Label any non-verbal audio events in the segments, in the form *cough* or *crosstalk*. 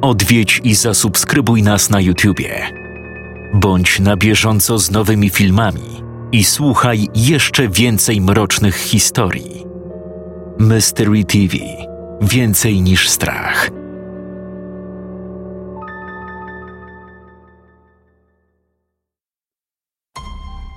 odwiedź i zasubskrybuj nas na YouTubie. Bądź na bieżąco z nowymi filmami i słuchaj jeszcze więcej mrocznych historii. Mystery TV Więcej niż strach.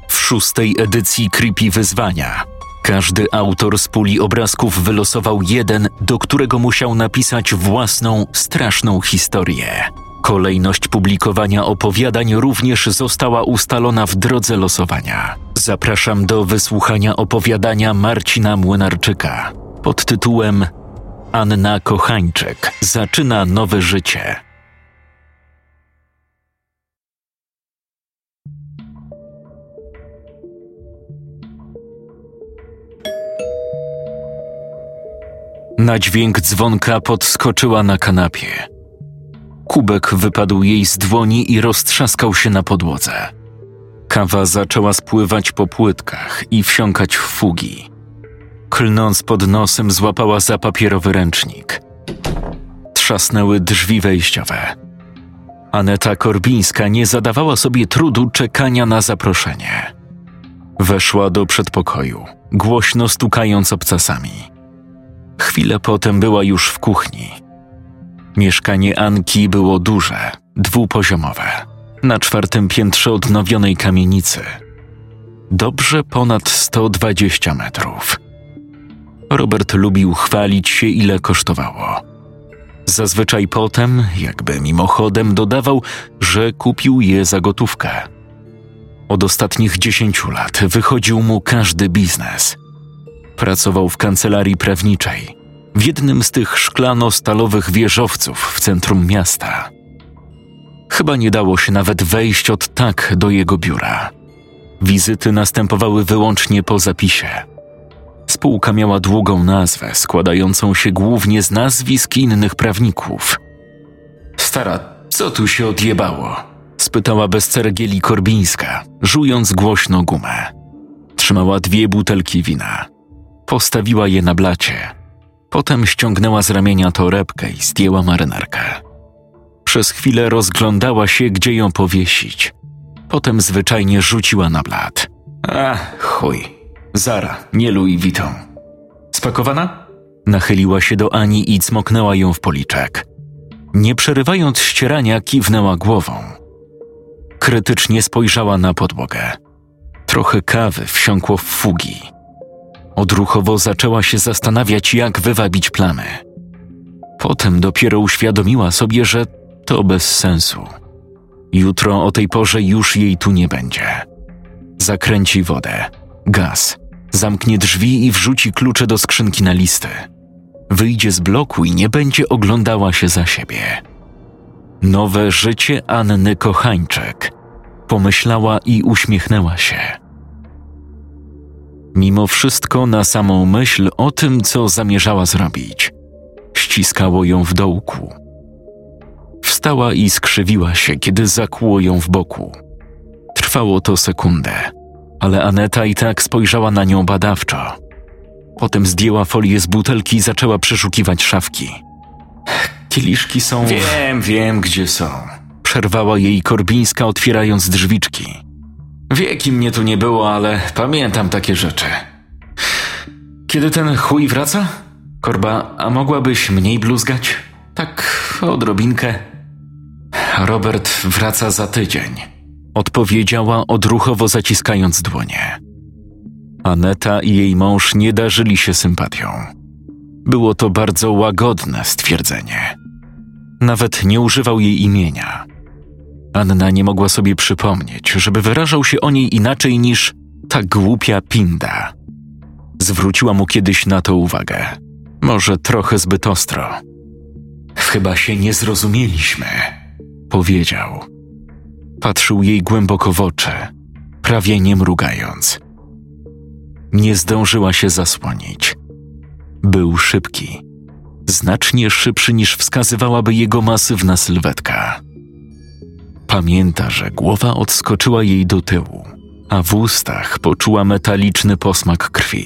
W szóstej edycji Creepy Wyzwania każdy autor z puli obrazków wylosował jeden, do którego musiał napisać własną, straszną historię. Kolejność publikowania opowiadań również została ustalona w drodze losowania. Zapraszam do wysłuchania opowiadania Marcina Młynarczyka pod tytułem Anna Kochańczyk zaczyna nowe życie. Na dźwięk dzwonka podskoczyła na kanapie. Kubek wypadł jej z dłoni i roztrzaskał się na podłodze. Kawa zaczęła spływać po płytkach i wsiąkać w fugi. Klnąc pod nosem, złapała za papierowy ręcznik. Trzasnęły drzwi wejściowe. Aneta Korbińska nie zadawała sobie trudu czekania na zaproszenie. Weszła do przedpokoju, głośno stukając obcasami. Chwilę potem była już w kuchni. Mieszkanie Anki było duże, dwupoziomowe, na czwartym piętrze odnowionej kamienicy. Dobrze ponad 120 metrów. Robert lubił chwalić się, ile kosztowało. Zazwyczaj potem, jakby mimochodem, dodawał, że kupił je za gotówkę. Od ostatnich dziesięciu lat wychodził mu każdy biznes. Pracował w kancelarii prawniczej, w jednym z tych szklano-stalowych wieżowców w centrum miasta. Chyba nie dało się nawet wejść od tak do jego biura. Wizyty następowały wyłącznie po zapisie. Spółka miała długą nazwę, składającą się głównie z nazwisk innych prawników. Stara, co tu się odjebało? spytała bez ceregieli Korbińska, żując głośno gumę. Trzymała dwie butelki wina. Postawiła je na blacie. Potem ściągnęła z ramienia torebkę i zdjęła marynarkę. Przez chwilę rozglądała się, gdzie ją powiesić. Potem zwyczajnie rzuciła na blat. A, chuj. Zara, nie Louis Vuitton. Spakowana? Nachyliła się do Ani i cmoknęła ją w policzek. Nie przerywając ścierania, kiwnęła głową. Krytycznie spojrzała na podłogę. Trochę kawy wsiąkło w fugi. Odruchowo zaczęła się zastanawiać, jak wywabić plamy. Potem dopiero uświadomiła sobie, że to bez sensu. Jutro o tej porze już jej tu nie będzie. Zakręci wodę, gaz, zamknie drzwi i wrzuci klucze do skrzynki na listy. Wyjdzie z bloku i nie będzie oglądała się za siebie. Nowe życie Anny Kochańczek. Pomyślała i uśmiechnęła się. Mimo wszystko, na samą myśl o tym, co zamierzała zrobić, ściskało ją w dołku. Wstała i skrzywiła się, kiedy zakłuło ją w boku. Trwało to sekundę, ale Aneta i tak spojrzała na nią badawczo. Potem zdjęła folię z butelki i zaczęła przeszukiwać szafki. Kieliszki są. Wiem, wiem, gdzie są. Przerwała jej Korbińska, otwierając drzwiczki. Wieki mnie tu nie było, ale pamiętam takie rzeczy. Kiedy ten chuj wraca? Korba, a mogłabyś mniej bluzgać? Tak, odrobinkę. Robert wraca za tydzień. Odpowiedziała odruchowo zaciskając dłonie. Aneta i jej mąż nie darzyli się sympatią. Było to bardzo łagodne stwierdzenie. Nawet nie używał jej imienia. Anna nie mogła sobie przypomnieć, żeby wyrażał się o niej inaczej niż ta głupia pinda. Zwróciła mu kiedyś na to uwagę. Może trochę zbyt ostro. Chyba się nie zrozumieliśmy, powiedział. Patrzył jej głęboko w oczy, prawie nie mrugając. Nie zdążyła się zasłonić. Był szybki, znacznie szybszy niż wskazywałaby jego masywna sylwetka. Pamięta, że głowa odskoczyła jej do tyłu, a w ustach poczuła metaliczny posmak krwi.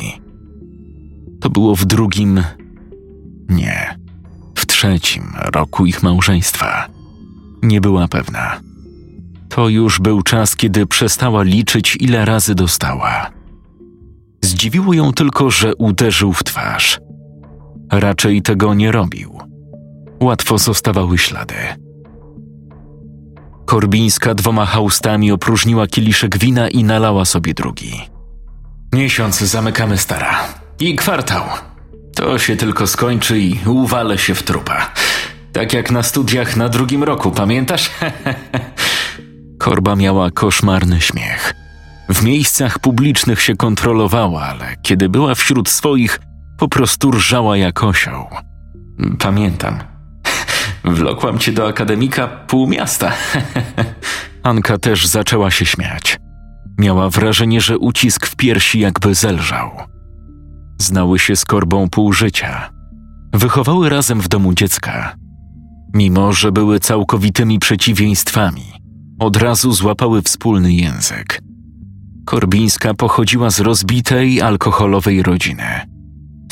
To było w drugim. Nie. W trzecim roku ich małżeństwa. Nie była pewna. To już był czas, kiedy przestała liczyć, ile razy dostała. Zdziwiło ją tylko, że uderzył w twarz. Raczej tego nie robił. Łatwo zostawały ślady. Korbińska dwoma haustami opróżniła kieliszek wina i nalała sobie drugi. Miesiąc zamykamy stara. I kwartał. To się tylko skończy i uwalę się w trupa. Tak jak na studiach na drugim roku, pamiętasz? *laughs* Korba miała koszmarny śmiech. W miejscach publicznych się kontrolowała, ale kiedy była wśród swoich, po prostu rżała jak osioł. Pamiętam. Wlokłam cię do akademika pół miasta. *laughs* Anka też zaczęła się śmiać. Miała wrażenie, że ucisk w piersi jakby zelżał. Znały się z korbą pół życia. Wychowały razem w domu dziecka. Mimo, że były całkowitymi przeciwieństwami, od razu złapały wspólny język. Korbińska pochodziła z rozbitej, alkoholowej rodziny.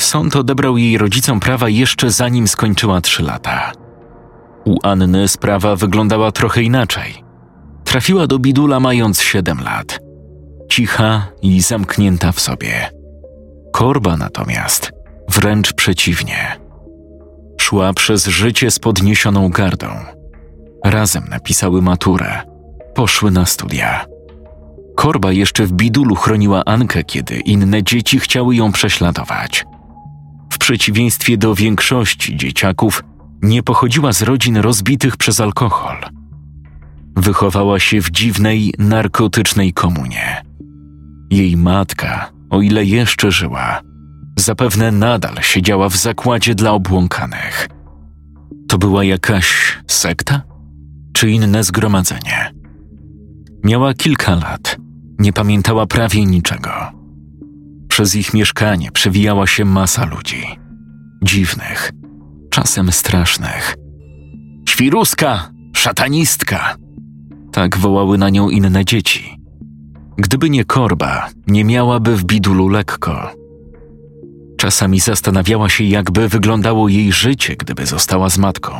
Sąd odebrał jej rodzicom prawa jeszcze zanim skończyła trzy lata. U Anny sprawa wyglądała trochę inaczej. Trafiła do bidula mając siedem lat. Cicha i zamknięta w sobie. Korba natomiast wręcz przeciwnie. Szła przez życie z podniesioną gardą. Razem napisały maturę. Poszły na studia. Korba jeszcze w bidulu chroniła Ankę, kiedy inne dzieci chciały ją prześladować. W przeciwieństwie do większości dzieciaków, nie pochodziła z rodzin rozbitych przez alkohol. Wychowała się w dziwnej, narkotycznej komunie. Jej matka, o ile jeszcze żyła, zapewne nadal siedziała w zakładzie dla obłąkanych. To była jakaś sekta? Czy inne zgromadzenie? Miała kilka lat, nie pamiętała prawie niczego. Przez ich mieszkanie przewijała się masa ludzi. Dziwnych, czasem strasznych. Świruska! Szatanistka! Tak wołały na nią inne dzieci. Gdyby nie korba, nie miałaby w bidulu lekko. Czasami zastanawiała się, jakby wyglądało jej życie, gdyby została z matką.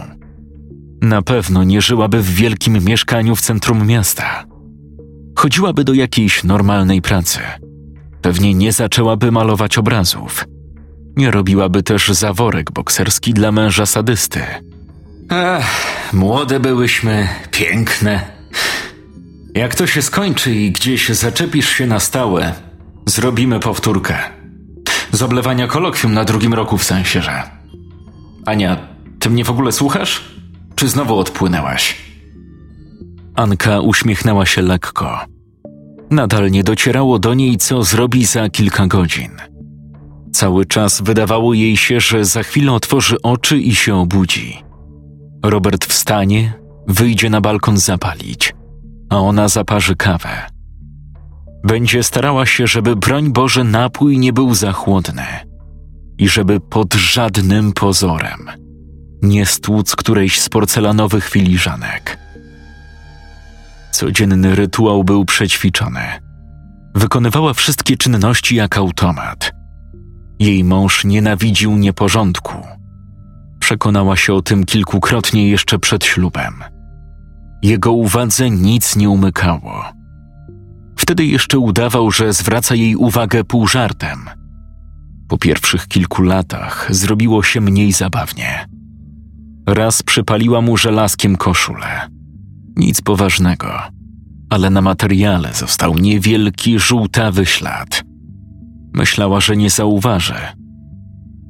Na pewno nie żyłaby w wielkim mieszkaniu w centrum miasta. Chodziłaby do jakiejś normalnej pracy. Pewnie nie zaczęłaby malować obrazów. Nie robiłaby też zaworek bokserski dla męża sadysty. Ech, młode byłyśmy, piękne. Jak to się skończy i gdzieś zaczepisz się na stałe, zrobimy powtórkę. Z oblewania kolokwium na drugim roku w sensie, że. Ania, ty mnie w ogóle słuchasz? Czy znowu odpłynęłaś? Anka uśmiechnęła się lekko. Nadal nie docierało do niej, co zrobi za kilka godzin. Cały czas wydawało jej się, że za chwilę otworzy oczy i się obudzi. Robert wstanie, wyjdzie na balkon zapalić, a ona zaparzy kawę. Będzie starała się, żeby broń Boże napój nie był za chłodny i żeby pod żadnym pozorem nie stłuc którejś z porcelanowych filiżanek. Codzienny rytuał był przećwiczony. Wykonywała wszystkie czynności jak automat. Jej mąż nienawidził nieporządku. Przekonała się o tym kilkukrotnie jeszcze przed ślubem. Jego uwadze nic nie umykało. Wtedy jeszcze udawał, że zwraca jej uwagę pół żartem. Po pierwszych kilku latach zrobiło się mniej zabawnie. Raz przypaliła mu żelazkiem koszulę. Nic poważnego, ale na materiale został niewielki żółtawy ślad. Myślała, że nie zauważy.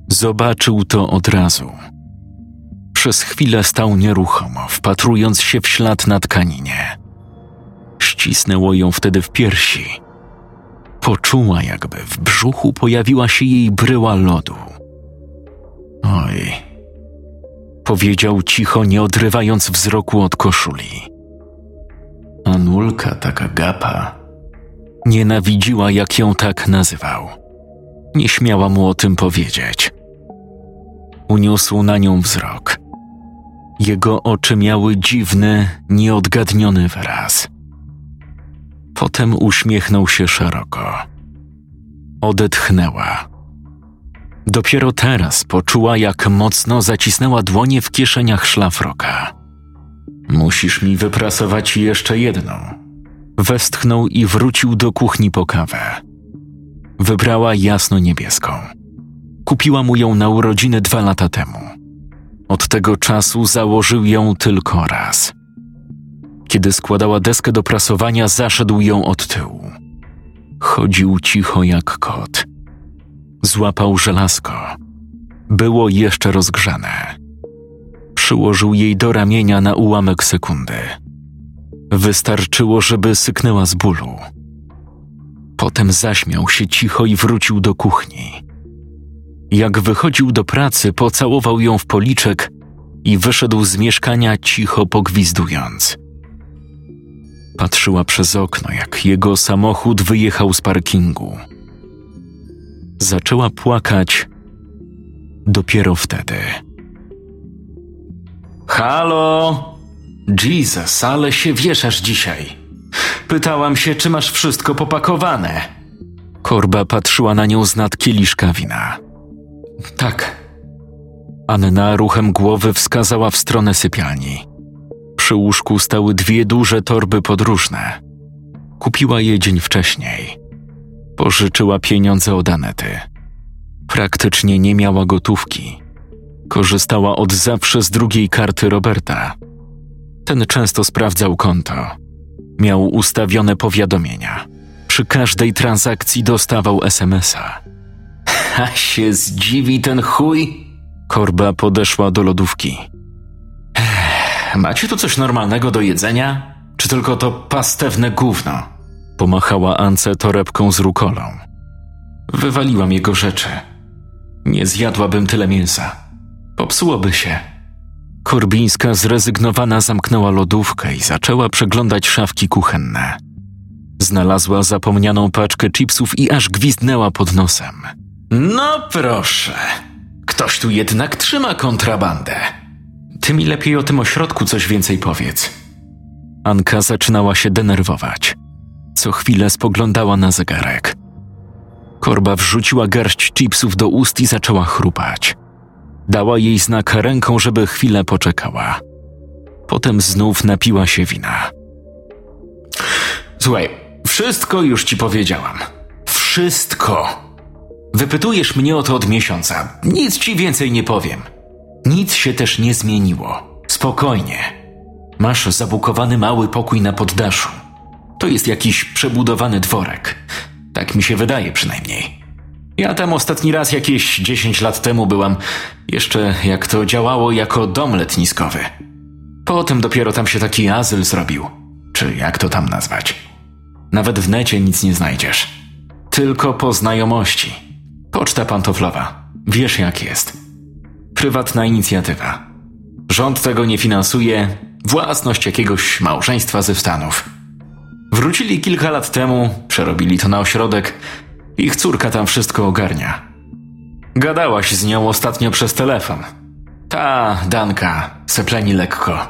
Zobaczył to od razu. Przez chwilę stał nieruchomo, wpatrując się w ślad na tkaninie. Ścisnęło ją wtedy w piersi. Poczuła, jakby w brzuchu pojawiła się jej bryła lodu. Oj, powiedział cicho, nie odrywając wzroku od koszuli. Anulka taka gapa. Nienawidziła, jak ją tak nazywał. Nie śmiała mu o tym powiedzieć. Uniósł na nią wzrok. Jego oczy miały dziwny, nieodgadniony wyraz. Potem uśmiechnął się szeroko. Odetchnęła. Dopiero teraz poczuła, jak mocno zacisnęła dłonie w kieszeniach szlafroka. Musisz mi wyprasować jeszcze jedną. Westchnął i wrócił do kuchni po kawę. Wybrała jasno-niebieską. Kupiła mu ją na urodziny dwa lata temu. Od tego czasu założył ją tylko raz. Kiedy składała deskę do prasowania, zaszedł ją od tyłu. Chodził cicho jak kot. Złapał żelazko. Było jeszcze rozgrzane. Przyłożył jej do ramienia na ułamek sekundy. Wystarczyło, żeby syknęła z bólu. Potem zaśmiał się cicho i wrócił do kuchni. Jak wychodził do pracy, pocałował ją w policzek i wyszedł z mieszkania cicho pogwizdując. Patrzyła przez okno, jak jego samochód wyjechał z parkingu. Zaczęła płakać dopiero wtedy. Halo! Jesus, ale się wieszasz dzisiaj. Pytałam się, czy masz wszystko popakowane. Korba patrzyła na nią z nad kieliszka wina. Tak. Anna ruchem głowy wskazała w stronę sypialni. Przy łóżku stały dwie duże torby podróżne. Kupiła je dzień wcześniej. Pożyczyła pieniądze od Anety. Praktycznie nie miała gotówki. Korzystała od zawsze z drugiej karty Roberta. Ten często sprawdzał konto. Miał ustawione powiadomienia. Przy każdej transakcji dostawał SMS-a. *laughs* A się zdziwi ten chuj? Korba podeszła do lodówki. Macie tu coś normalnego do jedzenia? Czy tylko to pastewne gówno? Pomachała Ance torebką z rukolą. Wywaliłam jego rzeczy. Nie zjadłabym tyle mięsa. Popsułoby się. Korbińska zrezygnowana zamknęła lodówkę i zaczęła przeglądać szafki kuchenne. Znalazła zapomnianą paczkę chipsów i aż gwizdnęła pod nosem. No proszę, ktoś tu jednak trzyma kontrabandę. Ty mi lepiej o tym ośrodku coś więcej powiedz. Anka zaczynała się denerwować. Co chwilę spoglądała na zegarek. Korba wrzuciła garść chipsów do ust i zaczęła chrupać. Dała jej znak ręką, żeby chwilę poczekała. Potem znów napiła się wina. Słuchaj, wszystko już ci powiedziałam. Wszystko. Wypytujesz mnie o to od miesiąca. Nic ci więcej nie powiem. Nic się też nie zmieniło. Spokojnie. Masz zabukowany mały pokój na poddaszu. To jest jakiś przebudowany dworek. Tak mi się wydaje przynajmniej. Ja tam ostatni raz jakieś 10 lat temu byłam, jeszcze jak to działało jako dom letniskowy. Potem dopiero tam się taki azyl zrobił, czy jak to tam nazwać. Nawet w necie nic nie znajdziesz. Tylko po znajomości. Poczta pantoflowa. Wiesz jak jest. Prywatna inicjatywa. Rząd tego nie finansuje, własność jakiegoś małżeństwa ze Stanów. Wrócili kilka lat temu, przerobili to na ośrodek, ich córka tam wszystko ogarnia. Gadałaś z nią ostatnio przez telefon. Ta, Danka, sepleni lekko.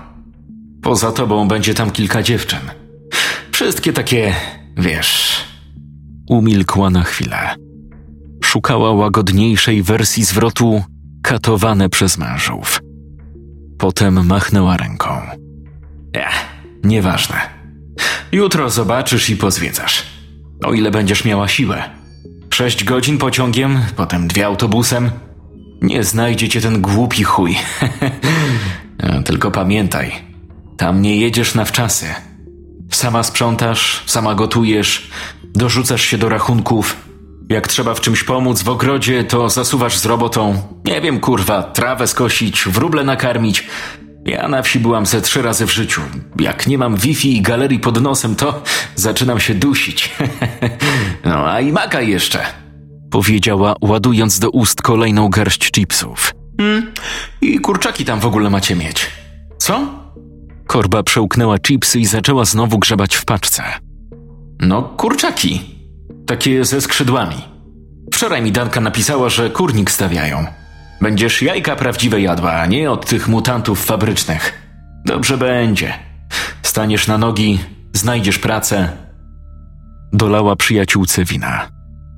Poza tobą będzie tam kilka dziewczyn. Wszystkie takie, wiesz. Umilkła na chwilę. Szukała łagodniejszej wersji zwrotu katowane przez mężów. Potem machnęła ręką. Ech, nieważne. Jutro zobaczysz i pozwiedzasz. O ile będziesz miała siłę. Sześć godzin pociągiem, potem dwie autobusem. Nie znajdzie cię ten głupi chuj. *laughs* Tylko pamiętaj, tam nie jedziesz na wczasy. Sama sprzątasz, sama gotujesz, dorzucasz się do rachunków. Jak trzeba w czymś pomóc w ogrodzie, to zasuwasz z robotą. Nie wiem, kurwa, trawę skosić, wróble nakarmić. Ja na wsi byłam ze trzy razy w życiu. Jak nie mam Wi-Fi i galerii pod nosem, to zaczynam się dusić. *laughs* no a i maka jeszcze. Powiedziała, ładując do ust kolejną garść chipsów. Hmm, I kurczaki tam w ogóle macie mieć. Co? Korba przełknęła chipsy i zaczęła znowu grzebać w paczce. No, kurczaki. Takie ze skrzydłami. Wczoraj mi Danka napisała, że kurnik stawiają. Będziesz jajka prawdziwe jadła, a nie od tych mutantów fabrycznych. Dobrze będzie. Staniesz na nogi, znajdziesz pracę. Dolała przyjaciółce wina.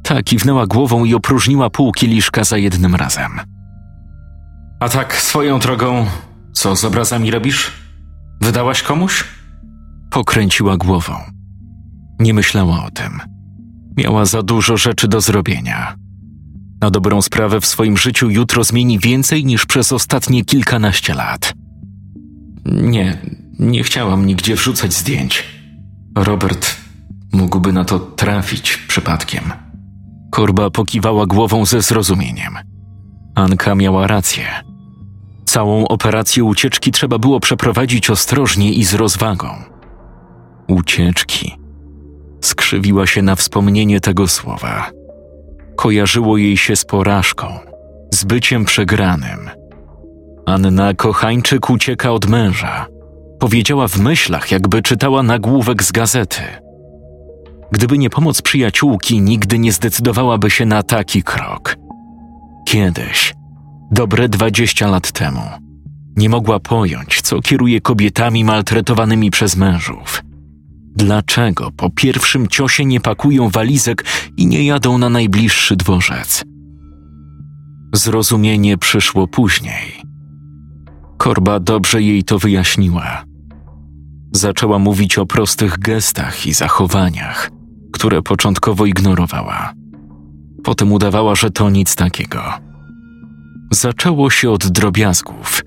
Ta kiwnęła głową i opróżniła pół kieliszka za jednym razem. A tak swoją drogą, co z obrazami robisz? Wydałaś komuś? Pokręciła głową. Nie myślała o tym. Miała za dużo rzeczy do zrobienia. Na dobrą sprawę w swoim życiu jutro zmieni więcej niż przez ostatnie kilkanaście lat. Nie, nie chciałam nigdzie wrzucać zdjęć. Robert mógłby na to trafić przypadkiem. Korba pokiwała głową ze zrozumieniem. Anka miała rację. Całą operację ucieczki trzeba było przeprowadzić ostrożnie i z rozwagą. Ucieczki. Skrzywiła się na wspomnienie tego słowa. Kojarzyło jej się z porażką, z byciem przegranym. Anna Kochańczyk ucieka od męża. Powiedziała w myślach, jakby czytała nagłówek z gazety. Gdyby nie pomoc przyjaciółki, nigdy nie zdecydowałaby się na taki krok. Kiedyś, dobre dwadzieścia lat temu, nie mogła pojąć, co kieruje kobietami maltretowanymi przez mężów. Dlaczego po pierwszym ciosie nie pakują walizek i nie jadą na najbliższy dworzec? Zrozumienie przyszło później. Korba dobrze jej to wyjaśniła. Zaczęła mówić o prostych gestach i zachowaniach, które początkowo ignorowała. Potem udawała, że to nic takiego. Zaczęło się od drobiazgów.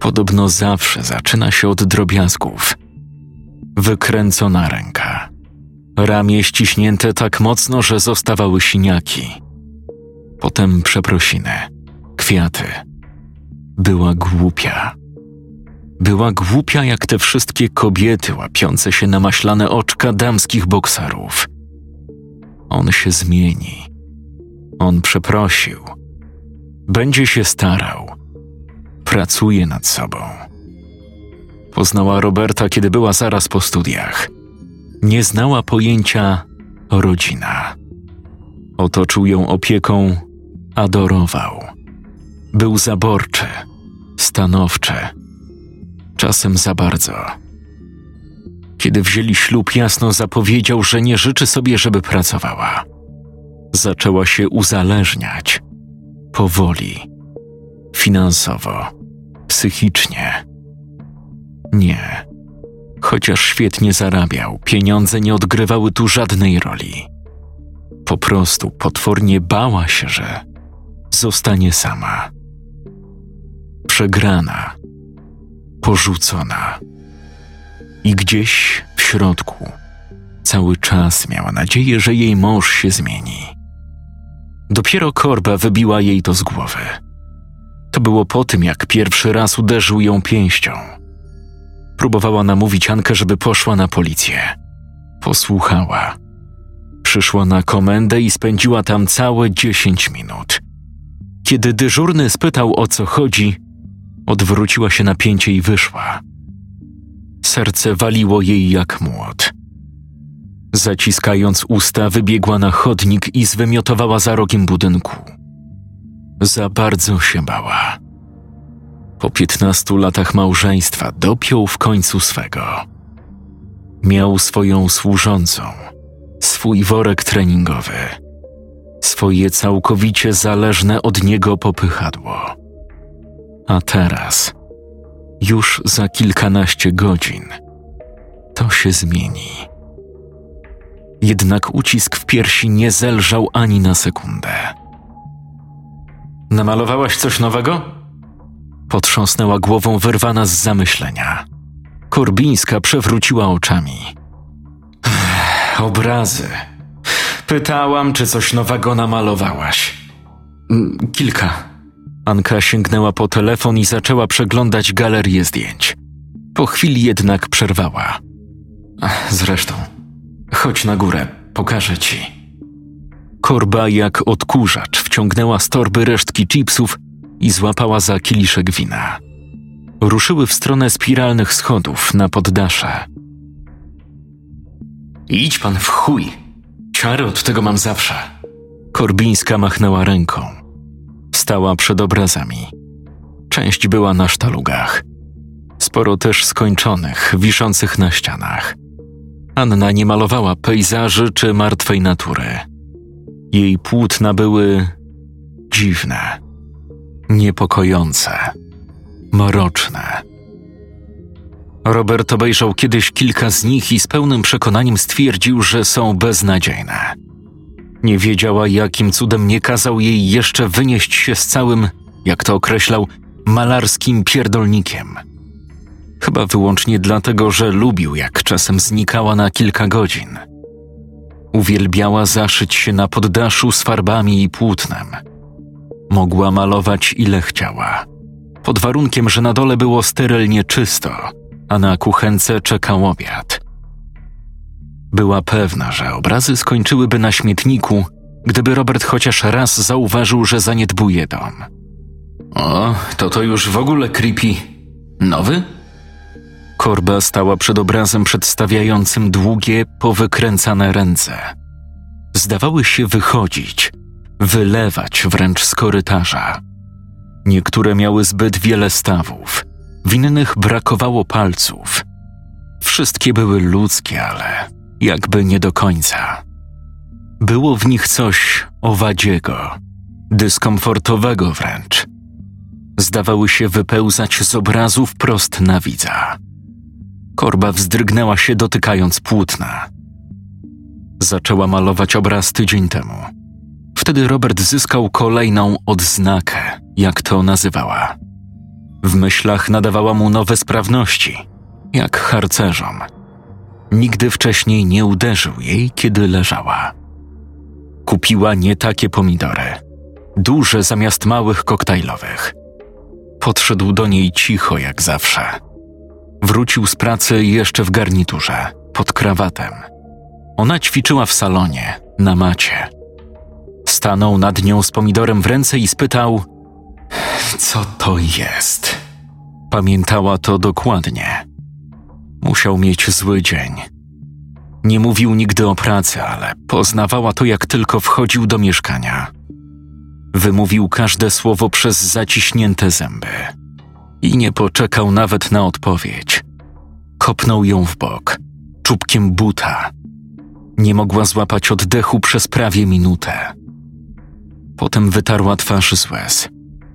Podobno zawsze zaczyna się od drobiazgów. Wykręcona ręka. Ramię ściśnięte tak mocno, że zostawały siniaki. Potem przeprosiny, kwiaty. Była głupia. Była głupia jak te wszystkie kobiety łapiące się na maślane oczka damskich bokserów. On się zmieni. On przeprosił. Będzie się starał. Pracuje nad sobą. Poznała Roberta, kiedy była zaraz po studiach. Nie znała pojęcia rodzina. Otoczył ją opieką, adorował. Był zaborczy, stanowczy czasem za bardzo. Kiedy wzięli ślub, jasno zapowiedział, że nie życzy sobie, żeby pracowała. Zaczęła się uzależniać. Powoli. Finansowo. Psychicznie. Nie. Chociaż świetnie zarabiał, pieniądze nie odgrywały tu żadnej roli. Po prostu potwornie bała się, że zostanie sama. Przegrana porzucona. I gdzieś w środku cały czas miała nadzieję, że jej mąż się zmieni. Dopiero korba wybiła jej to z głowy. To było po tym, jak pierwszy raz uderzył ją pięścią. Próbowała namówić Ankę, żeby poszła na policję. Posłuchała. Przyszła na komendę i spędziła tam całe dziesięć minut. Kiedy dyżurny spytał o co chodzi, Odwróciła się napięcie i wyszła. Serce waliło jej jak młot. Zaciskając usta, wybiegła na chodnik i zwymiotowała za rogiem budynku. Za bardzo się bała. Po piętnastu latach małżeństwa dopiął w końcu swego. Miał swoją służącą, swój worek treningowy, swoje całkowicie zależne od niego popychadło. A teraz, już za kilkanaście godzin, to się zmieni. Jednak ucisk w piersi nie zelżał ani na sekundę. Namalowałaś coś nowego? Potrząsnęła głową wyrwana z zamyślenia. Korbińska przewróciła oczami. Obrazy. Pytałam, czy coś nowego namalowałaś. Mm, kilka. Anka sięgnęła po telefon i zaczęła przeglądać galerię zdjęć. Po chwili jednak przerwała. Zresztą, chodź na górę, pokażę ci. Korba jak odkurzacz wciągnęła z torby resztki chipsów i złapała za kieliszek wina. Ruszyły w stronę spiralnych schodów na poddasze. Idź pan w chuj. Ciary od tego mam zawsze. Korbińska machnęła ręką. Stała przed obrazami. Część była na sztalugach. Sporo też skończonych, wiszących na ścianach. Anna nie malowała pejzaży czy martwej natury. Jej płótna były dziwne, niepokojące, mroczne. Robert obejrzał kiedyś kilka z nich i z pełnym przekonaniem stwierdził, że są beznadziejne. Nie wiedziała, jakim cudem nie kazał jej jeszcze wynieść się z całym, jak to określał, malarskim pierdolnikiem. Chyba wyłącznie dlatego, że lubił, jak czasem znikała na kilka godzin. Uwielbiała zaszyć się na poddaszu z farbami i płótnem. Mogła malować ile chciała, pod warunkiem, że na dole było sterylnie czysto, a na kuchence czekał obiad. Była pewna, że obrazy skończyłyby na śmietniku, gdyby Robert chociaż raz zauważył, że zaniedbuje dom. O, to to już w ogóle creepy. Nowy? Korba stała przed obrazem przedstawiającym długie, powykręcane ręce. Zdawały się wychodzić, wylewać wręcz z korytarza. Niektóre miały zbyt wiele stawów, w innych brakowało palców. Wszystkie były ludzkie, ale jakby nie do końca. Było w nich coś owadziego, dyskomfortowego wręcz. Zdawały się wypełzać z obrazu wprost na widza. Korba wzdrygnęła się, dotykając płótna. Zaczęła malować obraz tydzień temu. Wtedy Robert zyskał kolejną odznakę, jak to nazywała. W myślach nadawała mu nowe sprawności, jak harcerzom. Nigdy wcześniej nie uderzył jej, kiedy leżała. Kupiła nie takie pomidory, duże zamiast małych koktajlowych. Podszedł do niej cicho jak zawsze. Wrócił z pracy jeszcze w garniturze, pod krawatem. Ona ćwiczyła w salonie, na macie. Stanął nad nią z pomidorem w ręce i spytał: Co to jest? Pamiętała to dokładnie. Musiał mieć zły dzień. Nie mówił nigdy o pracy, ale poznawała to, jak tylko wchodził do mieszkania. Wymówił każde słowo przez zaciśnięte zęby i nie poczekał nawet na odpowiedź. Kopnął ją w bok, czubkiem buta. Nie mogła złapać oddechu przez prawie minutę. Potem wytarła twarz z łez.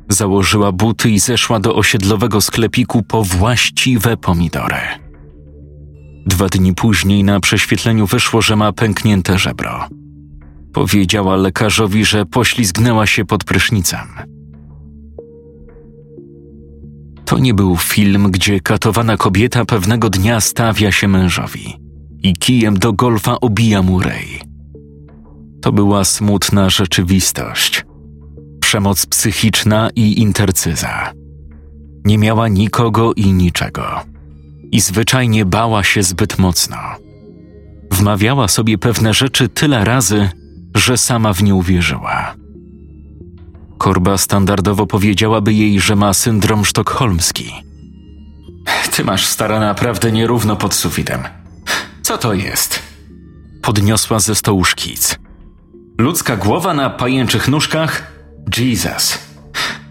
Założyła buty i zeszła do osiedlowego sklepiku po właściwe pomidory. Dwa dni później na prześwietleniu wyszło, że ma pęknięte żebro. Powiedziała lekarzowi, że poślizgnęła się pod prysznicem. To nie był film, gdzie katowana kobieta pewnego dnia stawia się mężowi i kijem do golfa obija mu rej. To była smutna rzeczywistość. Przemoc psychiczna i intercyza. Nie miała nikogo i niczego. I zwyczajnie bała się zbyt mocno. Wmawiała sobie pewne rzeczy tyle razy, że sama w nie uwierzyła. Korba standardowo powiedziałaby jej, że ma syndrom sztokholmski. Ty masz stara naprawdę nierówno pod sufitem. Co to jest? Podniosła ze stołu szkic. Ludzka głowa na pajęczych nóżkach? Jesus.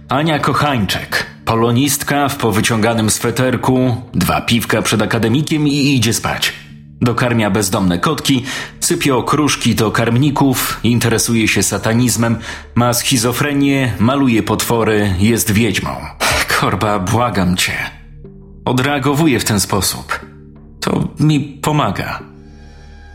Ania Kochańczek, polonistka w powyciąganym sweterku, dwa piwka przed akademikiem i idzie spać. Dokarmia bezdomne kotki, sypie okruszki do karmników, interesuje się satanizmem, ma schizofrenię, maluje potwory, jest wiedźmą. Korba, błagam cię. Odreagowuje w ten sposób. To mi pomaga.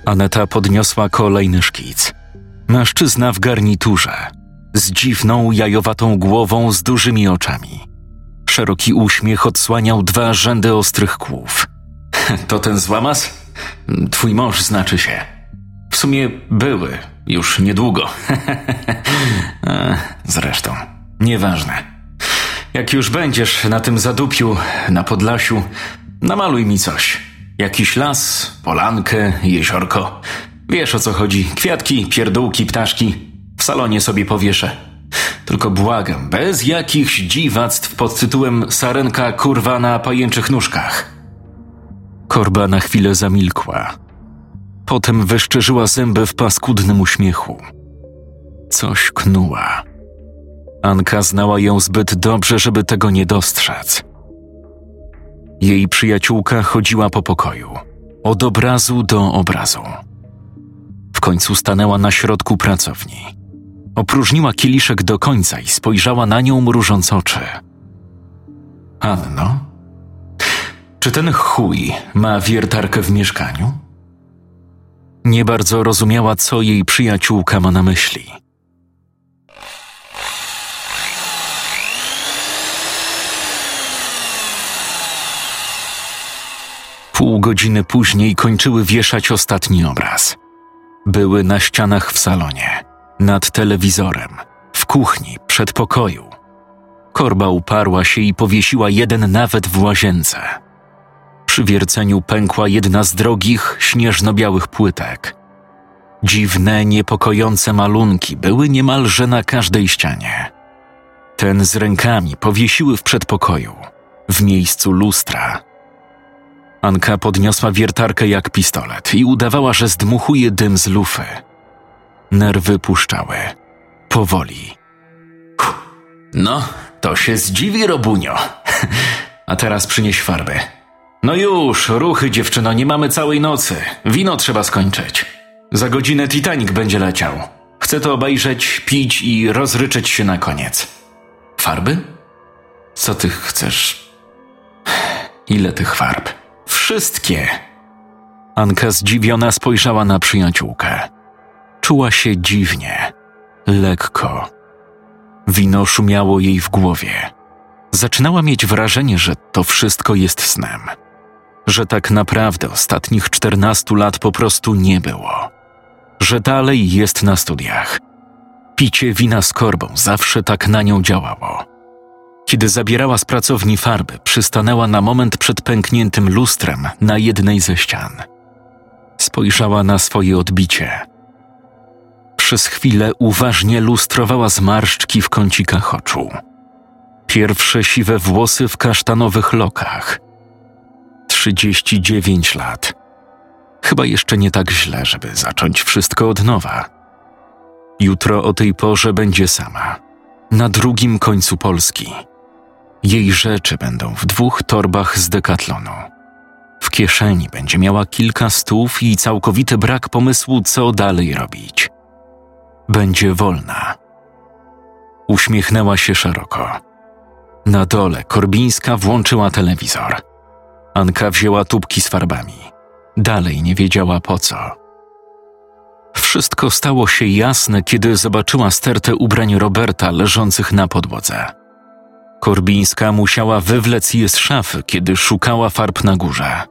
Aneta podniosła kolejny szkic. Mężczyzna w garniturze, z dziwną, jajowatą głową z dużymi oczami. Szeroki uśmiech odsłaniał dwa rzędy ostrych kłów. *laughs* To ten złamas? Twój mąż znaczy się. W sumie były, już niedługo. *laughs* Zresztą, nieważne. Jak już będziesz na tym zadupiu, na Podlasiu, namaluj mi coś. Jakiś las, polankę, jeziorko. Wiesz o co chodzi. Kwiatki, pierdółki, ptaszki. W salonie sobie powieszę. Tylko błagam, bez jakichś dziwactw pod tytułem Sarenka kurwa na pajęczych nóżkach. Korba na chwilę zamilkła. Potem wyszczerzyła zęby w paskudnym uśmiechu. Coś knuła. Anka znała ją zbyt dobrze, żeby tego nie dostrzec. Jej przyjaciółka chodziła po pokoju, od obrazu do obrazu końcu stanęła na środku pracowni. Opróżniła kieliszek do końca i spojrzała na nią mrużąc oczy. Anno, czy ten chuj ma wiertarkę w mieszkaniu? Nie bardzo rozumiała, co jej przyjaciółka ma na myśli. Pół godziny później kończyły wieszać ostatni obraz. Były na ścianach w salonie, nad telewizorem, w kuchni, przedpokoju. Korba uparła się i powiesiła jeden nawet w łazience. Przy wierceniu pękła jedna z drogich, śnieżno-białych płytek. Dziwne, niepokojące malunki były niemalże na każdej ścianie. Ten z rękami powiesiły w przedpokoju, w miejscu lustra. Anka podniosła wiertarkę jak pistolet i udawała, że zdmuchuje dym z lufy. Nerwy puszczały. Powoli. No, to się zdziwi, Robunio. *laughs* A teraz przynieś farby. No już, ruchy, dziewczyno, nie mamy całej nocy. Wino trzeba skończyć. Za godzinę Titanic będzie leciał. Chcę to obejrzeć, pić i rozryczeć się na koniec. Farby? Co ty chcesz? *sighs* Ile tych farb? Wszystkie. Anka zdziwiona spojrzała na przyjaciółkę. Czuła się dziwnie, lekko. Wino szumiało jej w głowie. Zaczynała mieć wrażenie, że to wszystko jest snem. Że tak naprawdę ostatnich czternastu lat po prostu nie było. Że dalej jest na studiach. Picie wina z korbą zawsze tak na nią działało. Kiedy zabierała z pracowni farby, przystanęła na moment przed pękniętym lustrem na jednej ze ścian. Spojrzała na swoje odbicie. Przez chwilę uważnie lustrowała zmarszczki w kącikach oczu. Pierwsze siwe włosy w kasztanowych lokach. Trzydzieści dziewięć lat. Chyba jeszcze nie tak źle, żeby zacząć wszystko od nowa. Jutro o tej porze będzie sama, na drugim końcu Polski jej rzeczy będą w dwóch torbach z dekatlonu. W kieszeni będzie miała kilka stów i całkowity brak pomysłu, co dalej robić. Będzie wolna. Uśmiechnęła się szeroko. Na dole Korbińska włączyła telewizor. Anka wzięła tubki z farbami. Dalej nie wiedziała po co. Wszystko stało się jasne, kiedy zobaczyła stertę ubrań Roberta leżących na podłodze. Korbińska musiała wywlec je z szafy, kiedy szukała farb na górze.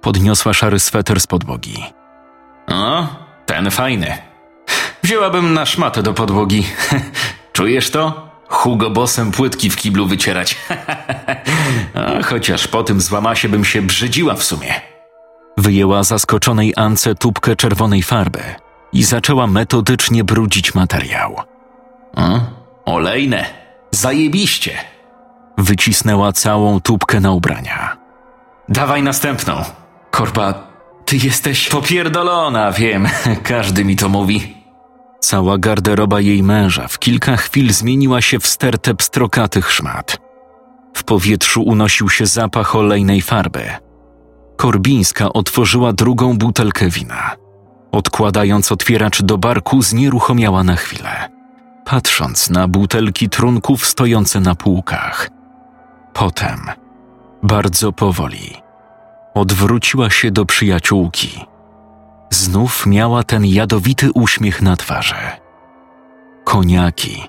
Podniosła szary sweter z podłogi. O, ten fajny. Wzięłabym na szmatę do podłogi. *laughs* Czujesz to? Hugo Bossem płytki w kiblu wycierać. *laughs* A chociaż po tym złamasie bym się brzydziła w sumie. Wyjęła zaskoczonej Ance tubkę czerwonej farby i zaczęła metodycznie brudzić materiał. O, olejne. Zajebiście! Wycisnęła całą tubkę na ubrania. Dawaj następną. Korba, ty jesteś popierdolona, wiem, *laughs* każdy mi to mówi. Cała garderoba jej męża w kilka chwil zmieniła się w stertę pstrokatych szmat. W powietrzu unosił się zapach olejnej farby. Korbińska otworzyła drugą butelkę wina. Odkładając otwieracz do barku, znieruchomiała na chwilę patrząc na butelki trunków stojące na półkach. Potem, bardzo powoli, odwróciła się do przyjaciółki. Znów miała ten jadowity uśmiech na twarzy. Koniaki,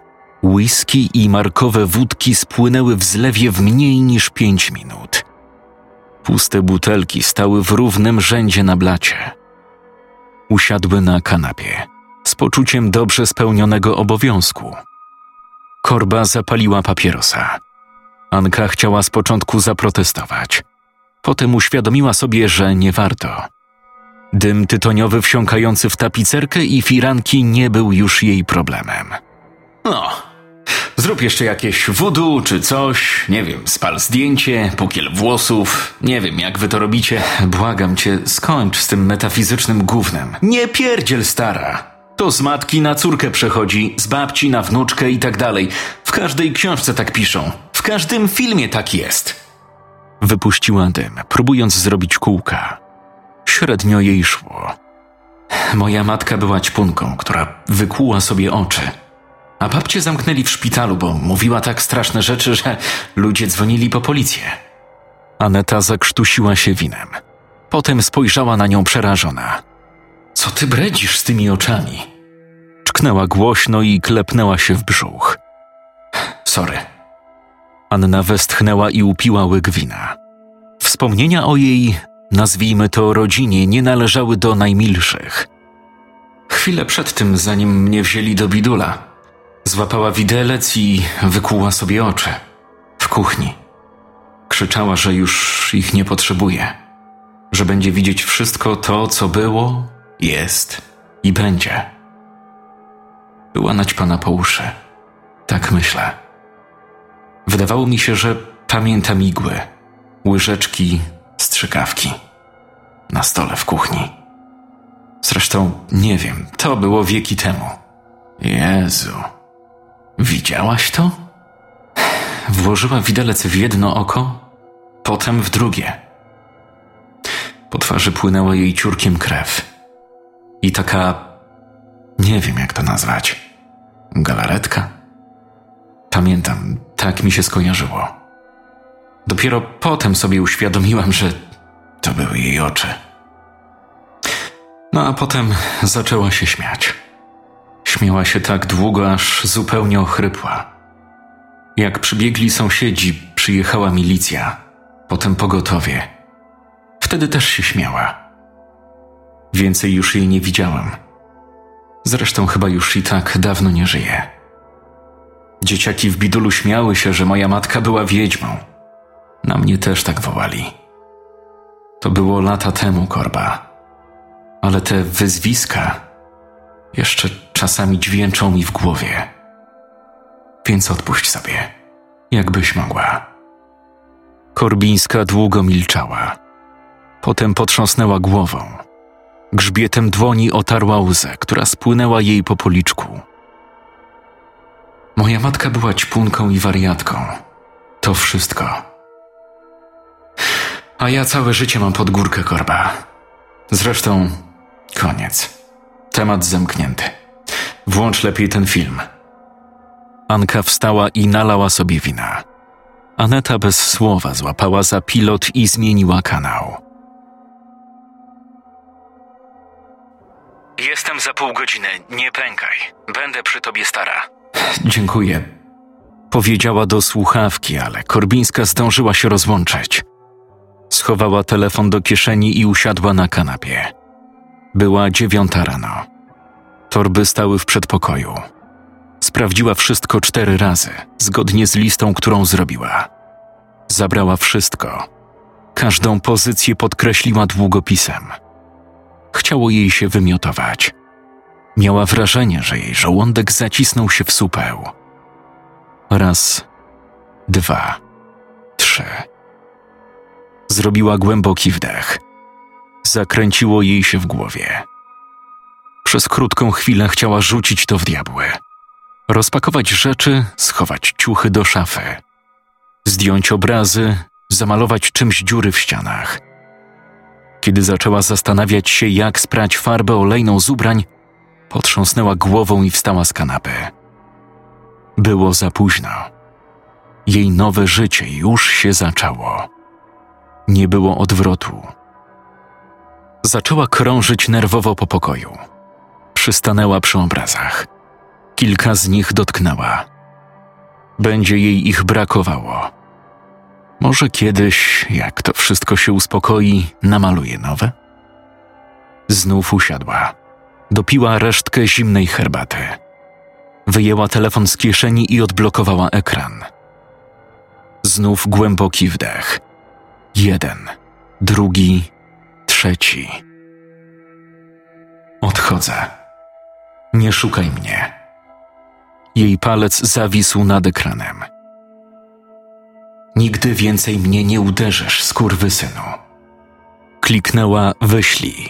whisky i markowe wódki spłynęły w zlewie w mniej niż pięć minut. Puste butelki stały w równym rzędzie na blacie. Usiadły na kanapie z poczuciem dobrze spełnionego obowiązku. Korba zapaliła papierosa. Anka chciała z początku zaprotestować. Potem uświadomiła sobie, że nie warto. Dym tytoniowy wsiąkający w tapicerkę i firanki nie był już jej problemem. No, zrób jeszcze jakieś wudu czy coś, nie wiem, spal zdjęcie, pukiel włosów, nie wiem jak wy to robicie. Błagam cię, skończ z tym metafizycznym gównem. Nie pierdziel stara. To z matki na córkę przechodzi, z babci na wnuczkę i tak dalej. W każdej książce tak piszą. W każdym filmie tak jest. Wypuściła dym, próbując zrobić kółka. Średnio jej szło. Moja matka była ćpunką, która wykuła sobie oczy. A babcie zamknęli w szpitalu, bo mówiła tak straszne rzeczy, że ludzie dzwonili po policję. Aneta zakrztusiła się winem. Potem spojrzała na nią przerażona. Co ty bredzisz z tymi oczami? Czknęła głośno i klepnęła się w brzuch. Sorry. Anna westchnęła i upiła łyk wina. Wspomnienia o jej, nazwijmy to rodzinie, nie należały do najmilszych. Chwilę przed tym, zanim mnie wzięli do bidula, złapała widelec i wykuła sobie oczy. W kuchni. Krzyczała, że już ich nie potrzebuje, że będzie widzieć wszystko to, co było, jest i będzie. Była naćpana po uszy. Tak myślę. Wydawało mi się, że pamiętam igły, łyżeczki, strzykawki na stole w kuchni. Zresztą nie wiem, to było wieki temu. Jezu, widziałaś to? Włożyła widelec w jedno oko, potem w drugie. Po twarzy płynęła jej ciurkiem krew. I taka, nie wiem jak to nazwać, galaretka. Pamiętam, tak mi się skojarzyło. Dopiero potem sobie uświadomiłam, że to były jej oczy. No a potem zaczęła się śmiać. Śmiała się tak długo, aż zupełnie ochrypła. Jak przybiegli sąsiedzi, przyjechała milicja, potem pogotowie. Wtedy też się śmiała. Więcej już jej nie widziałam. Zresztą chyba już i tak dawno nie żyje. Dzieciaki w bidulu śmiały się, że moja matka była wiedźmą. Na mnie też tak wołali. To było lata temu, korba. Ale te wyzwiska jeszcze czasami dźwięczą mi w głowie. Więc odpuść sobie, jakbyś mogła. Korbińska długo milczała. Potem potrząsnęła głową. Grzbietem dłoni otarła łzę, która spłynęła jej po policzku. Moja matka była ćpunką i wariatką. To wszystko. A ja całe życie mam pod górkę korba. Zresztą koniec. Temat zamknięty. Włącz lepiej ten film. Anka wstała i nalała sobie wina. Aneta bez słowa złapała za pilot i zmieniła kanał. Jestem za pół godziny, nie pękaj. Będę przy tobie stara. Dziękuję. Powiedziała do słuchawki, ale Korbińska zdążyła się rozłączyć. Schowała telefon do kieszeni i usiadła na kanapie. Była dziewiąta rano. Torby stały w przedpokoju. Sprawdziła wszystko cztery razy, zgodnie z listą, którą zrobiła. Zabrała wszystko. Każdą pozycję podkreśliła długopisem. Chciało jej się wymiotować. Miała wrażenie, że jej żołądek zacisnął się w supeł. Raz, dwa, trzy. Zrobiła głęboki wdech. Zakręciło jej się w głowie. Przez krótką chwilę chciała rzucić to w diabły. Rozpakować rzeczy, schować ciuchy do szafy. Zdjąć obrazy, zamalować czymś dziury w ścianach. Kiedy zaczęła zastanawiać się, jak sprać farbę olejną z ubrań, potrząsnęła głową i wstała z kanapy. Było za późno. Jej nowe życie już się zaczęło. Nie było odwrotu. Zaczęła krążyć nerwowo po pokoju. Przystanęła przy obrazach. Kilka z nich dotknęła. Będzie jej ich brakowało. Może kiedyś, jak to wszystko się uspokoi, namaluje nowe? Znów usiadła. Dopiła resztkę zimnej herbaty. Wyjęła telefon z kieszeni i odblokowała ekran. Znów głęboki wdech. Jeden, drugi, trzeci. Odchodzę. Nie szukaj mnie. Jej palec zawisł nad ekranem. Nigdy więcej mnie nie uderzysz, skurwysynu. Kliknęła wyślij.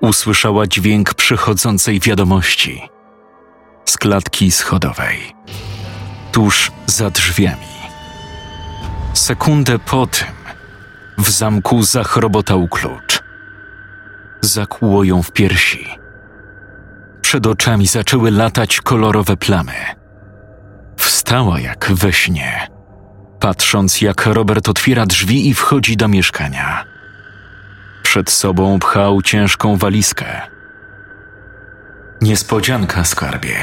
Usłyszała dźwięk przychodzącej wiadomości z klatki schodowej, tuż za drzwiami. Sekundę po tym w zamku zachrobotał klucz. Zakłuło ją w piersi. Przed oczami zaczęły latać kolorowe plamy. Wstała jak we śnie, patrząc jak Robert otwiera drzwi i wchodzi do mieszkania. Przed sobą pchał ciężką walizkę. Niespodzianka, skarbie,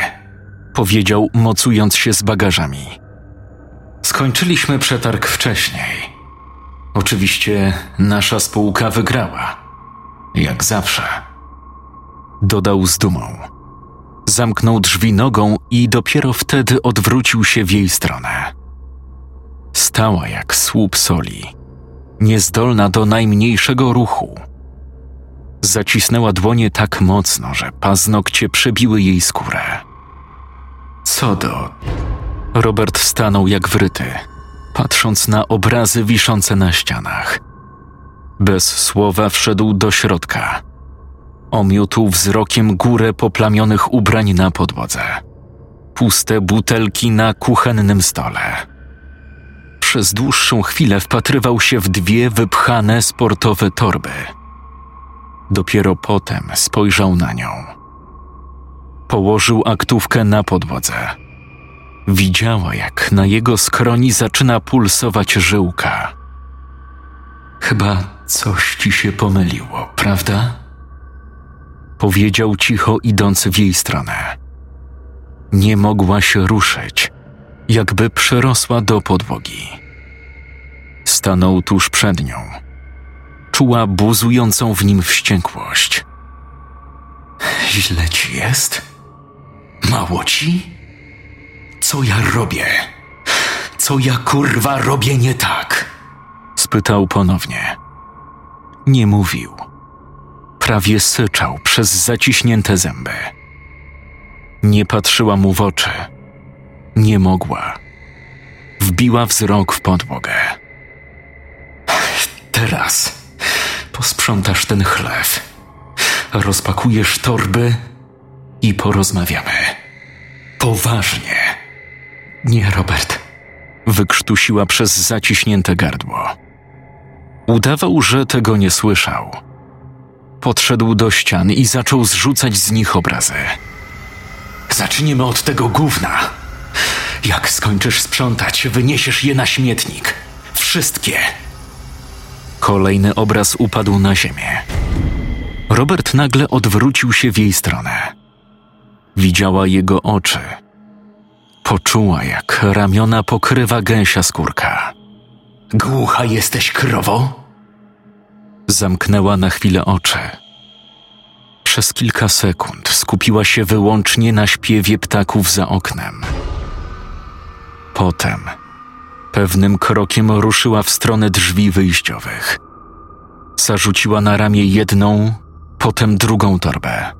powiedział, mocując się z bagażami. Skończyliśmy przetarg wcześniej. Oczywiście nasza spółka wygrała. Jak zawsze. Dodał z dumą. Zamknął drzwi nogą i dopiero wtedy odwrócił się w jej stronę. Stała jak słup soli, niezdolna do najmniejszego ruchu. Zacisnęła dłonie tak mocno, że paznokcie przebiły jej skórę. Co do. Robert stanął jak wryty, patrząc na obrazy wiszące na ścianach. Bez słowa wszedł do środka. Omiótł wzrokiem górę poplamionych ubrań na podłodze. Puste butelki na kuchennym stole. Przez dłuższą chwilę wpatrywał się w dwie wypchane sportowe torby. Dopiero potem spojrzał na nią. Położył aktówkę na podłodze. Widziała, jak na jego skroni zaczyna pulsować żyłka. Chyba coś ci się pomyliło, prawda? Powiedział cicho, idąc w jej stronę. Nie mogła się ruszyć, jakby przerosła do podłogi. Stanął tuż przed nią. Czuła buzującą w nim wściekłość. Źle ci jest? Mało ci? Co ja robię? Co ja kurwa robię nie tak? spytał ponownie. Nie mówił. Prawie syczał przez zaciśnięte zęby. Nie patrzyła mu w oczy. Nie mogła. Wbiła wzrok w podłogę. Teraz posprzątasz ten chlew. Rozpakujesz torby i porozmawiamy. Poważnie. Nie, Robert. Wykrztusiła przez zaciśnięte gardło. Udawał, że tego nie słyszał. Podszedł do ścian i zaczął zrzucać z nich obrazy. Zaczniemy od tego gówna. Jak skończysz sprzątać, wyniesiesz je na śmietnik. Wszystkie. Kolejny obraz upadł na ziemię. Robert nagle odwrócił się w jej stronę. Widziała jego oczy. Poczuła, jak ramiona pokrywa gęsia skórka. Głucha jesteś, krowo? Zamknęła na chwilę oczy. Przez kilka sekund skupiła się wyłącznie na śpiewie ptaków za oknem. Potem pewnym krokiem ruszyła w stronę drzwi wyjściowych. Zarzuciła na ramię jedną, potem drugą torbę.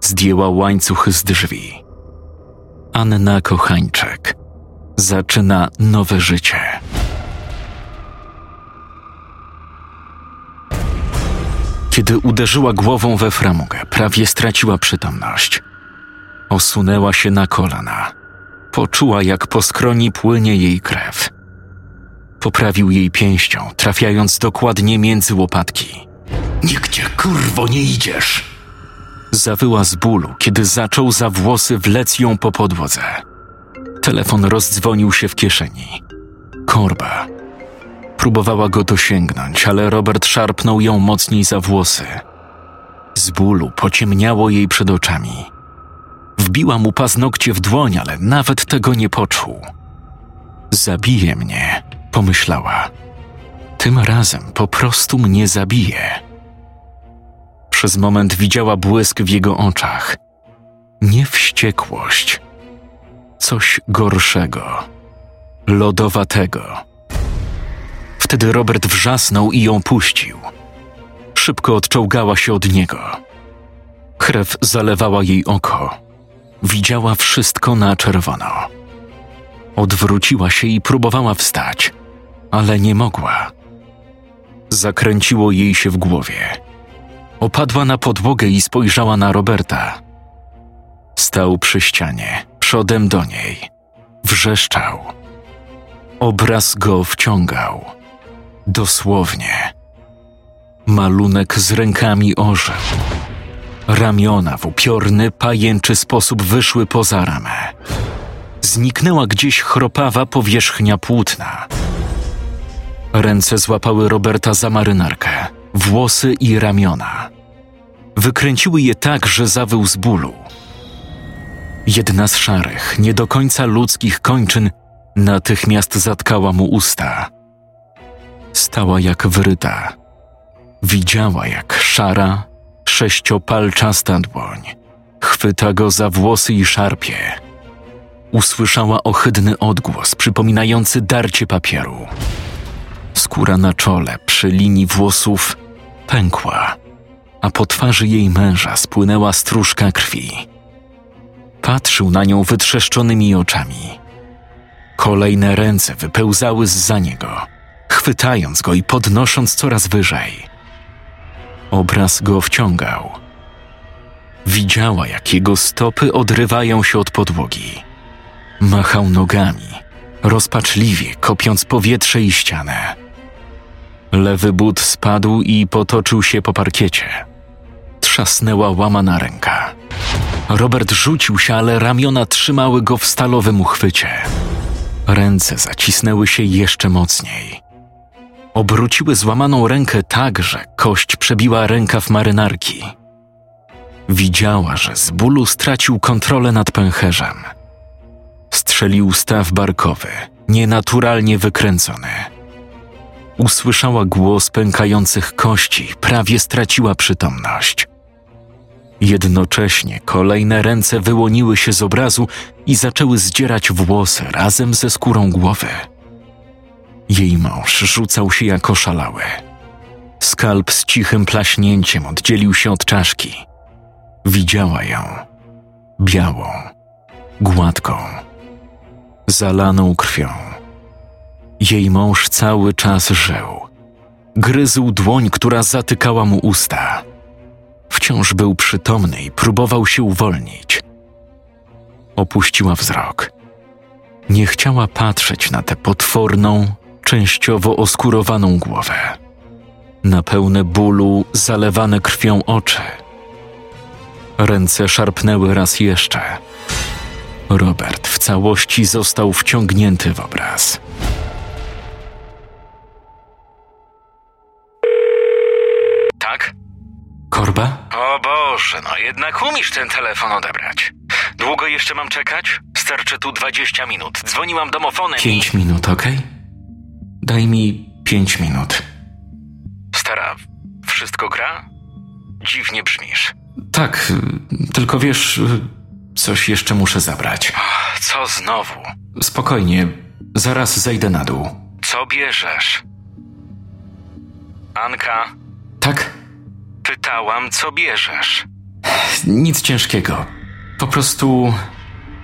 Zdjęła łańcuch z drzwi. Anna Kochańczek zaczyna nowe życie. Kiedy uderzyła głową we framugę, prawie straciła przytomność. Osunęła się na kolana. Poczuła, jak po skroni płynie jej krew. Poprawił jej pięścią, trafiając dokładnie między łopatki. Nigdzie kurwo nie idziesz! Zawyła z bólu, kiedy zaczął za włosy wlec ją po podłodze. Telefon rozdzwonił się w kieszeni. Korba. Próbowała go dosięgnąć, ale Robert szarpnął ją mocniej za włosy. Z bólu pociemniało jej przed oczami. Wbiła mu paznokcie w dłoń, ale nawet tego nie poczuł. Zabije mnie, pomyślała. Tym razem po prostu mnie zabije. Przez moment widziała błysk w jego oczach. Nie wściekłość. Coś gorszego. Lodowatego. Wtedy Robert wrzasnął i ją puścił. Szybko odczołgała się od niego. Krew zalewała jej oko. Widziała wszystko na czerwono. Odwróciła się i próbowała wstać, ale nie mogła. Zakręciło jej się w głowie. Opadła na podłogę i spojrzała na Roberta. Stał przy ścianie, przodem do niej. Wrzeszczał. Obraz go wciągał. Dosłownie. Malunek z rękami orzeł. Ramiona w upiorny, pajęczy sposób wyszły poza ramę. Zniknęła gdzieś chropawa powierzchnia płótna. Ręce złapały Roberta za marynarkę, włosy i ramiona. Wykręciły je tak, że zawył z bólu. Jedna z szarych, nie do końca ludzkich kończyn natychmiast zatkała mu usta. Stała jak wryta. Widziała, jak szara, sześciopalczasta dłoń chwyta go za włosy i szarpie. Usłyszała ohydny odgłos przypominający darcie papieru. Skóra na czole przy linii włosów pękła, a po twarzy jej męża spłynęła stróżka krwi. Patrzył na nią wytrzeszczonymi oczami. Kolejne ręce wypełzały z za niego, chwytając go i podnosząc coraz wyżej. Obraz go wciągał. Widziała, jak jego stopy odrywają się od podłogi. Machał nogami, rozpaczliwie kopiąc powietrze i ścianę. Lewy but spadł i potoczył się po parkiecie. Trzasnęła łamana ręka. Robert rzucił się, ale ramiona trzymały go w stalowym uchwycie. Ręce zacisnęły się jeszcze mocniej. Obróciły złamaną rękę tak, że kość przebiła rękaw marynarki. Widziała, że z bólu stracił kontrolę nad pęcherzem. Strzelił staw barkowy, nienaturalnie wykręcony. Usłyszała głos pękających kości, prawie straciła przytomność. Jednocześnie kolejne ręce wyłoniły się z obrazu i zaczęły zdzierać włosy razem ze skórą głowy. Jej mąż rzucał się jako szalały. Skalp z cichym plaśnięciem oddzielił się od czaszki. Widziała ją. Białą, gładką, zalaną krwią. Jej mąż cały czas żył. Gryzł dłoń, która zatykała mu usta. Wciąż był przytomny i próbował się uwolnić. Opuściła wzrok. Nie chciała patrzeć na tę potworną, częściowo oskurowaną głowę. Na pełne bólu, zalewane krwią oczy. Ręce szarpnęły raz jeszcze. Robert w całości został wciągnięty w obraz. Tak? Korba? O Boże, no jednak umiesz ten telefon odebrać. Długo jeszcze mam czekać? Starczy tu 20 minut. Dzwoniłam domofonem Pięć minut, okej? Daj mi pięć minut. Stara, wszystko gra? Dziwnie brzmisz. Tak, tylko wiesz, coś jeszcze muszę zabrać. Co znowu? Spokojnie, zaraz zejdę na dół. Co bierzesz? Anka, Tak? pytałam, co bierzesz. Nic ciężkiego. Po prostu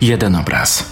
jeden obraz.